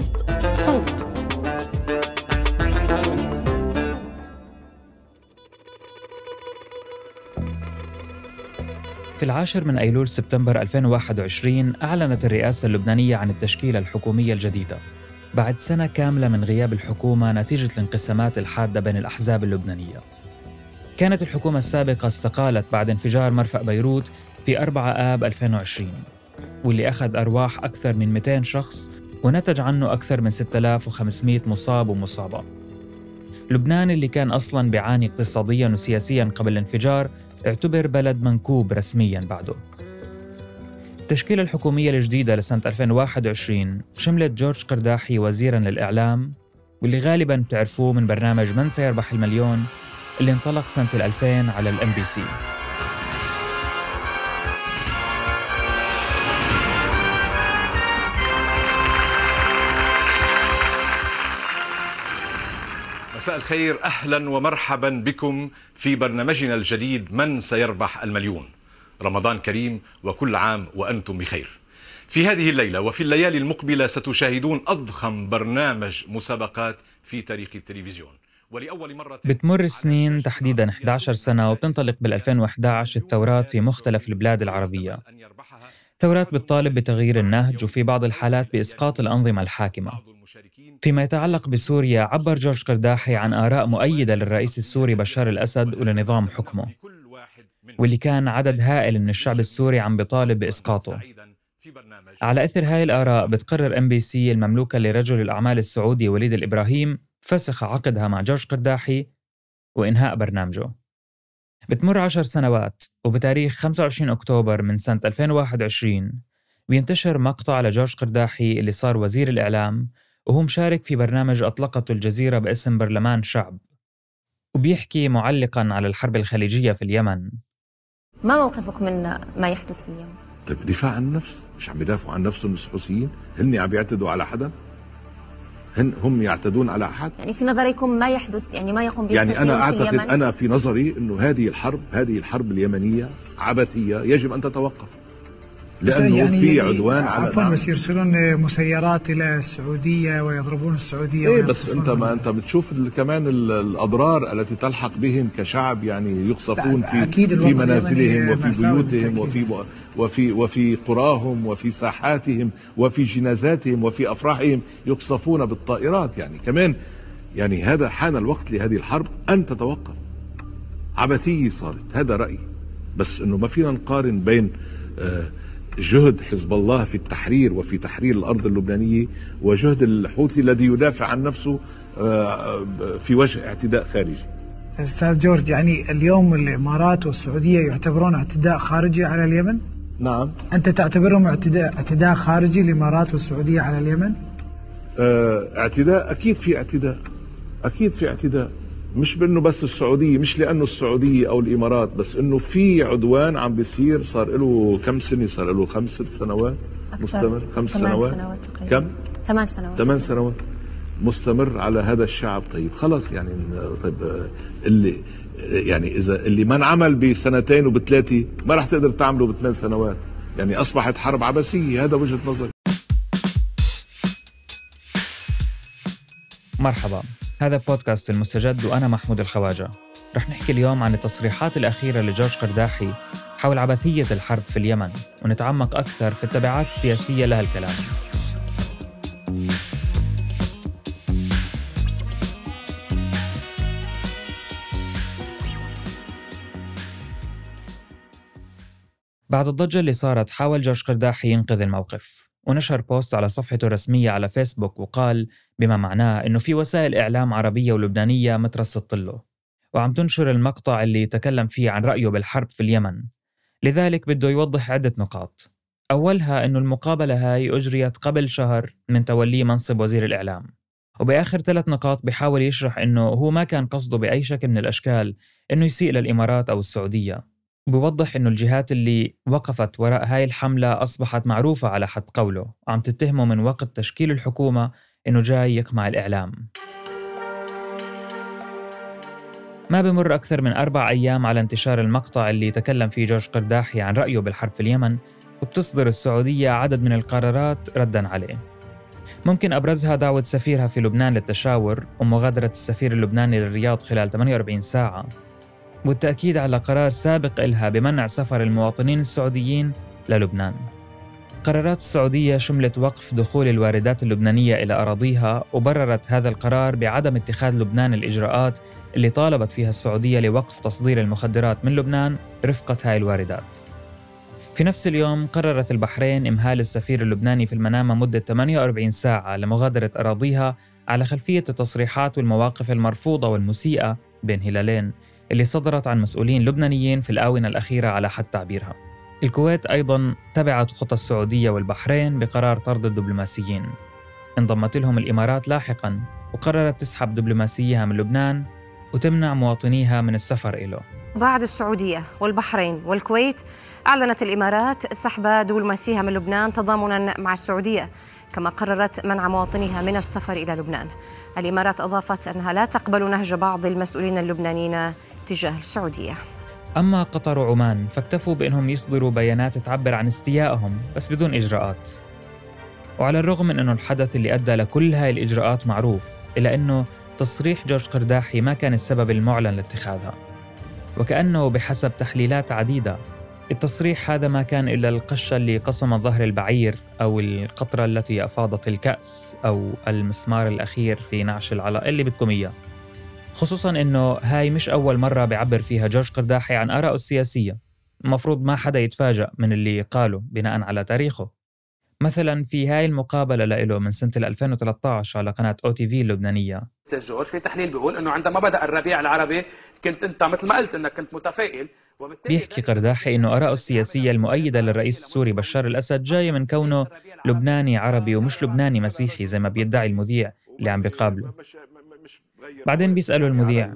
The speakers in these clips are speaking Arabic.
بودكاست صوت. في العاشر من أيلول سبتمبر 2021 أعلنت الرئاسة اللبنانية عن التشكيلة الحكومية الجديدة. بعد سنة كاملة من غياب الحكومة نتيجة الانقسامات الحادة بين الأحزاب اللبنانية. كانت الحكومة السابقة استقالت بعد انفجار مرفأ بيروت في 4 آب 2020 واللي أخذ أرواح أكثر من 200 شخص ونتج عنه أكثر من 6500 مصاب ومصابة. لبنان اللي كان أصلاً بيعاني اقتصادياً وسياسياً قبل الانفجار اعتبر بلد منكوب رسمياً بعده. التشكيلة الحكومية الجديدة لسنة 2021 شملت جورج قرداحي وزيراً للإعلام واللي غالباً بتعرفوه من برنامج من سيربح المليون اللي انطلق سنة 2000 على ال MBC مساء الخير أهلا ومرحبا بكم في برنامجنا الجديد من سيربح المليون. رمضان كريم وكل عام وأنتم بخير. في هذه الليلة وفي الليالي المقبلة ستشاهدون أضخم برنامج مسابقات في تاريخ التلفزيون. ولأول مرة بتمر السنين تحديدا 11 سنة وبتنطلق بال 2011 الثورات في مختلف البلاد العربية. ثورات بتطالب بتغيير النهج وفي بعض الحالات بإسقاط الأنظمة الحاكمة. فيما يتعلق بسوريا عبر جورج قرداحي عن آراء مؤيدة للرئيس السوري بشار الأسد ولنظام حكمه واللي كان عدد هائل من الشعب السوري عم بيطالب بإسقاطه. على إثر هاي الآراء بتقرر MBC المملوكة لرجل الأعمال السعودي وليد الإبراهيم فسخ عقدها مع جورج قرداحي وإنهاء برنامجه. بتمر عشر سنوات وبتاريخ 25 أكتوبر من سنة 2021 بينتشر مقطع لجورج قرداحي اللي صار وزير الإعلام وهو مشارك في برنامج أطلقته الجزيرة باسم برلمان شعب. وبيحكي معلقا على الحرب الخليجية في اليمن. ما موقفك من ما يحدث في اليمن؟ طيب دفاع عن النفس مش عم بيدافعوا عن نفسهم الحوثيين هن عم بيعتدوا على حدا؟ هن هم يعتدون على أحد؟ يعني في نظركم ما يحدث يعني ما يقوم به يعني أنا أعتقد أنا في نظري إنه هذه الحرب هذه الحرب اليمنية عبثية يجب أن تتوقف. لأنه يعني في عدوان على عفوا بس يرسلون مسيرات إلى السعودية ويضربون السعودية إيه بس أنت ما أنت بتشوف كمان الأضرار التي تلحق بهم كشعب يعني يقصفون في أكيد في منازلهم وفي بيوتهم وفي وفي وفي قراهم وفي ساحاتهم وفي جنازاتهم وفي أفراحهم يقصفون بالطائرات. يعني كمان يعني هذا حان الوقت لهذه الحرب أن تتوقف. عبثيه صارت هذا رأيي. بس إنه ما فينا نقارن بين آه جهد حزب الله في التحرير وفي تحرير الأرض اللبنانية وجهد الحوثي الذي يدافع عن نفسه آه، في وجه اعتداء خارجي. أستاذ جورج يعني اليوم الإمارات والسعودية يعتبرون اعتداء خارجي على اليمن؟ نعم. أنت تعتبرهم اعتداء اعتداء خارجي الإمارات والسعودية على اليمن؟ آه اعتداء أكيد في اعتداء أكيد في اعتداء مش بأنه بس السعودية مش لأنه السعودية أو الإمارات بس إنه في عدوان عم بيصير صار له كم سنة؟ صار له خمس ست سنوات؟ مستمر؟ خمس سنوات, سنوات تقريبا. كم؟ ثمان سنوات. ثمان سنوات. مستمر على هذا الشعب. طيب خلص يعني طيب اللي يعني إذا اللي ما انعمل بسنتين وبثلاثة ما راح تقدر تعمله بثمان سنوات. يعني أصبحت حرب عبثيه هذا وجهة نظري. مرحبا. هذا بودكاست المستجد وأنا محمود الخواجة. رح نحكي اليوم عن التصريحات الأخيرة لجورج قرداحي حول عبثية الحرب في اليمن ونتعمق أكثر في التبعات السياسية لهالكلام. بعد الضجة اللي صارت حاول جورج قرداحي ينقذ الموقف. ونشر بوست على صفحته الرسمية على فيسبوك وقال بما معناه إنه في وسائل إعلام عربية ولبنانية مترصد له وعم تنشر المقطع اللي تكلم فيه عن رأيه بالحرب في اليمن. لذلك بده يوضح عدة نقاط. أولها أنه المقابلة هاي أجريت قبل شهر من توليه منصب وزير الإعلام. وبآخر ثلاث نقاط بيحاول يشرح أنه هو ما كان قصده بأي شكل من الأشكال أنه يسيء للإمارات أو السعودية. بوضح إنه الجهات اللي وقفت وراء هاي الحملة أصبحت معروفة على حد قوله. عم تتهمه من وقت تشكيل الحكومة إنه جاي يقمع الإعلام. ما بمر أكثر من أربع أيام على انتشار المقطع اللي تكلم فيه جورج قرداحي عن رأيه بالحرب في اليمن وبتصدر السعودية عدد من القرارات ردا عليه. ممكن أبرزها دعوة سفيرها في لبنان للتشاور ومغادرة السفير اللبناني للرياض خلال 48 ساعة. والتأكيد على قرار سابق إلها بمنع سفر المواطنين السعوديين للبنان. قرارات السعودية شملت وقف دخول الواردات اللبنانية إلى أراضيها وبررت هذا القرار بعدم اتخاذ لبنان الإجراءات اللي طالبت فيها السعودية لوقف تصدير المخدرات من لبنان رفقة هاي الواردات. في نفس اليوم قررت البحرين إمهال السفير اللبناني في المنامة مدة 48 ساعة لمغادرة أراضيها على خلفية التصريحات والمواقف المرفوضة والمسيئة بين هلالين. اللي صدرت عن مسؤولين لبنانيين في الآونة الأخيرة على حد تعبيرها. الكويت أيضا تبعت خطى السعودية والبحرين بقرار طرد الدبلوماسيين. انضمت لهم الإمارات لاحقا وقررت تسحب دبلوماسيها من لبنان وتمنع مواطنيها من السفر إله بعد السعودية والبحرين والكويت أعلنت الإمارات سحب دبلوماسيها من لبنان تضامنا مع السعودية كما قررت منع مواطنيها من السفر إلى لبنان. الإمارات أضافت أنها لا تقبل نهج بعض المسؤولين اللبنانيين تجاه السعودية. أما قطر وعمان فاكتفوا بأنهم يصدروا بيانات تعبر عن استيائهم بس بدون إجراءات. وعلى الرغم من أنه الحدث اللي أدى لكل هاي الإجراءات معروف إلا أنه تصريح جورج قرداحي ما كان السبب المعلن لاتخاذها. وكأنه بحسب تحليلات عديدة التصريح هذا ما كان إلا القشة اللي قصمت ظهر البعير أو القطرة التي أفاضت الكأس أو المسمار الأخير في نعش العلاء اللي بدكم إياه. خصوصا إنه هاي مش أول مرة بيعبر فيها جورج قرداحي عن ارائه السياسية. المفروض ما حدا يتفاجأ من اللي قاله بناء على تاريخه. مثلا في هاي المقابلة له من سنة 2013 على قناة أو تي في اللبنانية. أستاذ جورج في تحليل بيقول إنه عندما بدأ الربيع العربي كنت أنت مثل ما قلت إنك كنت متفائل. بيحكي قرداحي إنه ارائه السياسية المؤيدة للرئيس السوري بشار الأسد جاية من كونه لبناني عربي ومش لبناني مسيحي زي ما بيدعي المذيع اللي عم بيقابله. بعدين بيسألوا المذيع.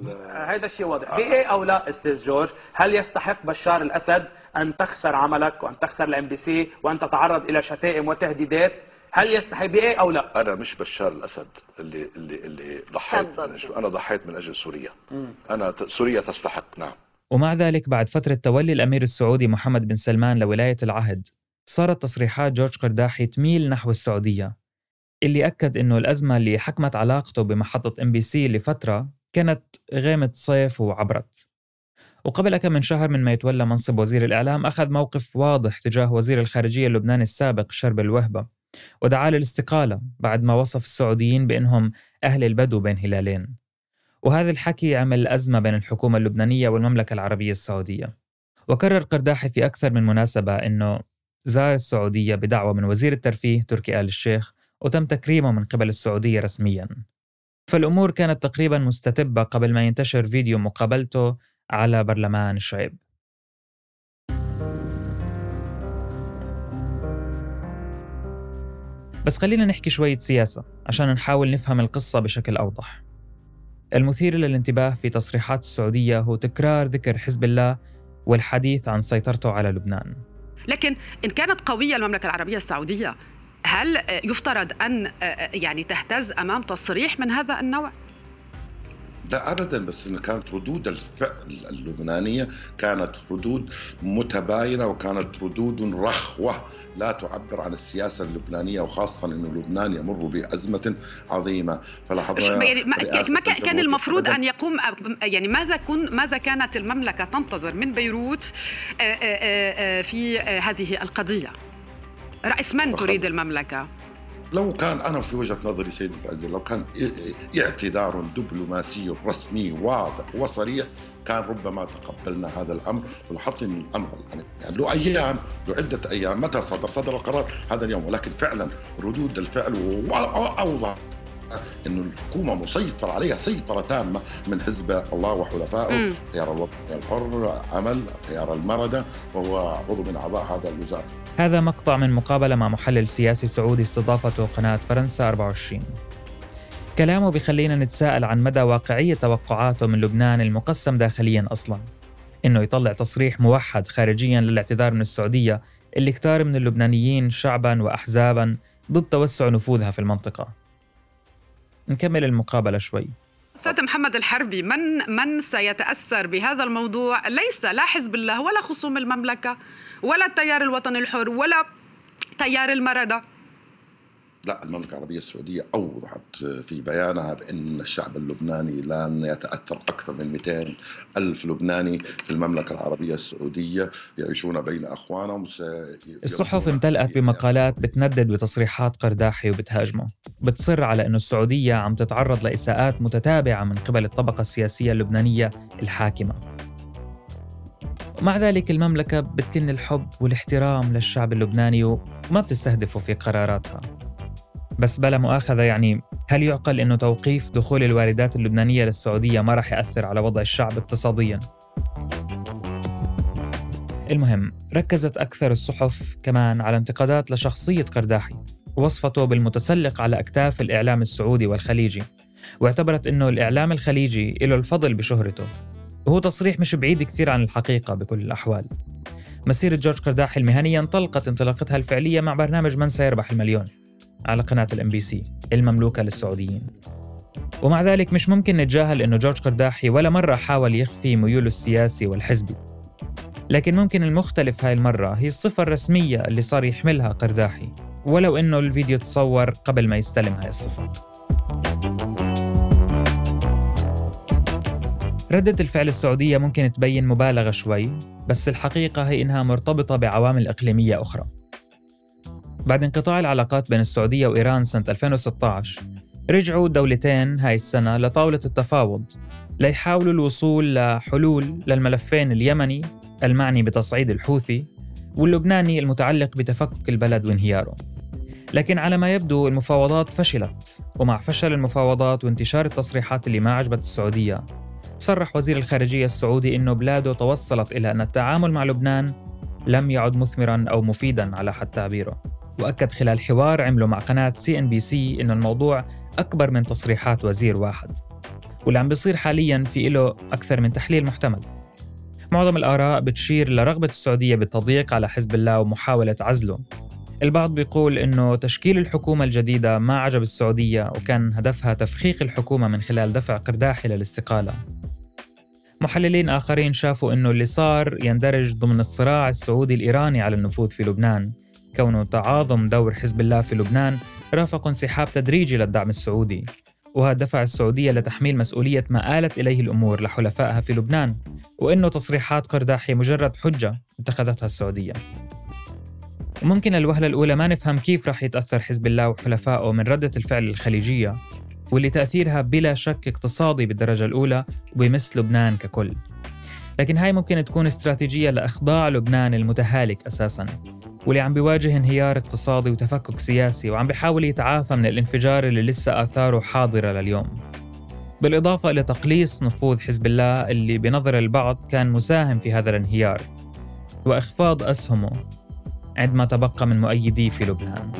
هذا الشيء واضح. بإيه أو لا أستاذ جورج هل يستحق بشار الأسد أن تخسر عملك وأن تخسر ال MBC وأن تتعرض إلى شتائم وتهديدات؟ هل يستحق بإيه أو لا؟ أنا مش بشار الأسد اللي اللي اللي ضحيت من أجل أنا ضحيت من أجل سوريا. أنا سوريا تستحق نعم. ومع ذلك بعد فترة تولي الأمير السعودي محمد بن سلمان لولاية العهد صارت تصريحات جورج قرداحي تميل نحو السعودية. اللي أكد إنه الأزمة اللي حكمت علاقته بمحطة MBC لفترة كانت غيمة صيف وعبرت. وقبل كم من شهر من ما يتولى منصب وزير الإعلام أخذ موقف واضح تجاه وزير الخارجية اللبناني السابق شربل وهبة ودعا للاستقالة بعد ما وصف السعوديين بأنهم أهل البدو بين هلالين. وهذا الحكي عمل أزمة بين الحكومة اللبنانية والمملكة العربية السعودية. وكرر قرداحي في أكثر من مناسبة أنه زار السعودية بدعوة من وزير الترفيه تركي آل الشيخ وتم تكريمه من قبل السعودية رسميا. فالأمور كانت تقريبا مستتبة قبل ما ينتشر فيديو مقابلته على برلمان الشعب بس خلينا نحكي شوية سياسة عشان نحاول نفهم القصة بشكل أوضح. المثير للانتباه في تصريحات السعودية هو تكرار ذكر حزب الله والحديث عن سيطرته على لبنان. لكن إن كانت قوية المملكة العربية السعودية هل يفترض أن يعني تهتز أمام تصريح من هذا النوع؟ لا ابدا بس إن كانت ردود الفعل اللبنانية كانت ردود متباينة وكانت ردود رخوة لا تعبر عن السياسة اللبنانية وخاصة إنه لبنان يمر بأزمة عظيمة فلاحظنا يعني ما كان المفروض أن يقوم يعني ماذا كن ماذا كانت المملكة تنتظر من بيروت في هذه القضية؟ رأس من تريد المملكة؟ لو كان أنا في وجهة نظري سيدي العزيز لو كان اعتذار دبلوماسي رسمي واضح وصريح كان ربما تقبلنا هذا الأمر إن الأمر يعني له أيام له عدة أيام متى صدر؟ صدر القرار هذا اليوم ولكن فعلا ردود الفعل واوضح إنه الحكومة مسيطر عليها سيطرة تامة من حزب الله وحلفائه تيار الوطني الحر عمل تيار المردة وهو عضو من أعضاء هذا الوزارة. هذا مقطع من مقابلة مع محلل سياسي سعودي استضافته قناة فرنسا 24 كلامه بخلينا نتساءل عن مدى واقعية توقعاته من لبنان المقسم داخليا أصلا. إنه يطلع تصريح موحد خارجيا للاعتذار من السعودية اللي كتار من اللبنانيين شعبا وأحزابا ضد توسع نفوذها في المنطقة. نكمل المقابلة شوي. أستاذ محمد الحربي من من سيتأثر بهذا الموضوع؟ ليس لا حزب الله ولا خصوم المملكة ولا التيار الوطني الحر ولا تيار المردة لا المملكة العربية السعودية أوضحت في بيانها بأن الشعب اللبناني لن يتأثر أكثر من 200 ألف لبناني في المملكة العربية السعودية يعيشون بين أخوانهم. الصحف امتلأت بمقالات بتندد بتصريحات قرداحي وبتهاجمه. بتصر على أنه السعودية عم تتعرض لإساءات متتابعة من قبل الطبقة السياسية اللبنانية الحاكمة. ومع ذلك المملكة بتكن الحب والاحترام للشعب اللبناني وما بتستهدفه في قراراتها. بس بلا مؤاخذة يعني هل يعقل أنه توقيف دخول الواردات اللبنانية للسعودية ما رح يأثر على وضع الشعب اقتصادياً؟ المهم ركزت أكثر الصحف كمان على انتقادات لشخصية قرداحي ووصفته بالمتسلق على أكتاف الإعلام السعودي والخليجي واعتبرت أنه الإعلام الخليجي له الفضل بشهرته. وهو تصريح مش بعيد كثير عن الحقيقة بكل الأحوال. مسيرة جورج قرداحي المهنية انطلقت انطلاقتها الفعلية مع برنامج من سيربح المليون. على قناة ال MBC المملوكة للسعوديين. ومع ذلك مش ممكن نتجاهل إنه جورج قرداحي ولا مرة حاول يخفي ميوله السياسي والحزبي. لكن ممكن المختلف هاي المرة هي الصفة الرسمية اللي صار يحملها قرداحي ولو إنه الفيديو تصور قبل ما يستلم هاي الصفة. ردة الفعل السعودية ممكن تبين مبالغة شوي بس الحقيقة هي إنها مرتبطة بعوامل إقليمية أخرى. بعد انقطاع العلاقات بين السعودية وإيران سنة 2016 رجعوا الدولتين هاي السنة لطاولة التفاوض ليحاولوا الوصول لحلول للملفين اليمني المعني بتصعيد الحوثي واللبناني المتعلق بتفكك البلد وانهياره. لكن على ما يبدو المفاوضات فشلت ومع فشل المفاوضات وانتشار التصريحات اللي ما عجبت السعودية صرح وزير الخارجية السعودي أنه بلاده توصلت إلى أن التعامل مع لبنان لم يعد مثمرا أو مفيدا على حد تعبيره. وأكد خلال حوار عمله مع قناة CNBC إنه الموضوع أكبر من تصريحات وزير واحد. واللي عم بيصير حاليا في له أكثر من تحليل محتمل. معظم الآراء بتشير لرغبة السعودية بالتضييق على حزب الله ومحاولة عزله. البعض بيقول إنه تشكيل الحكومة الجديدة ما عجب السعودية وكان هدفها تفخيخ الحكومة من خلال دفع قرداحي للاستقالة. محللين آخرين شافوا إنه اللي صار يندرج ضمن الصراع السعودي الإيراني على النفوذ في لبنان. كونه تعاظم دور حزب الله في لبنان رافق انسحاب تدريجي للدعم السعودي. وهذا دفع السعودية لتحميل مسؤولية ما آلت إليه الأمور لحلفائها في لبنان وإنه تصريحات قرداحي مجرد حجة اتخذتها السعودية. وممكن الوهلة الأولى ما نفهم كيف رح يتأثر حزب الله وحلفائه من ردة الفعل الخليجية واللي تأثيرها بلا شك اقتصادي بالدرجة الأولى وبمس لبنان ككل. لكن هاي ممكن تكون استراتيجية لإخضاع لبنان المتهالك أساساً. واللي عم بيواجه انهيار اقتصادي وتفكك سياسي وعم بيحاول يتعافى من الانفجار اللي لسه آثاره حاضرة لليوم. بالإضافة إلى تقليص نفوذ حزب الله اللي بنظر البعض كان مساهم في هذا الانهيار وإخفاض أسهمه عندما تبقى من مؤيديه في لبنان.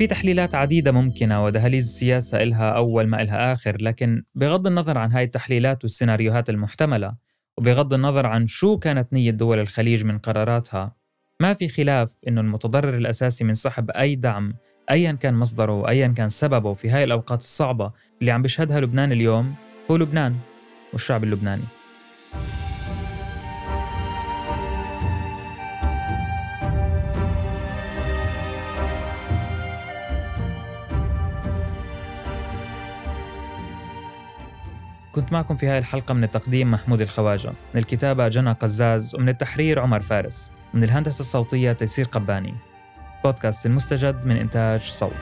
في تحليلات عديدة ممكنة ودهاليز السياسة إلها أول ما إلها آخر لكن بغض النظر عن هاي التحليلات والسيناريوهات المحتملة وبغض النظر عن شو كانت نية دول الخليج من قراراتها ما في خلاف إنه المتضرر الأساسي من سحب أي دعم أيا كان مصدره وأيا كان سببه في هاي الأوقات الصعبة اللي عم بيشهدها لبنان اليوم هو لبنان والشعب اللبناني. كنت معكم في هاي الحلقة من التقديم محمود الخواجة من الكتابة جنى قزاز ومن التحرير عمر فارس من الهندسة الصوتية تيسير قباني. بودكاست المستجد من إنتاج صوت.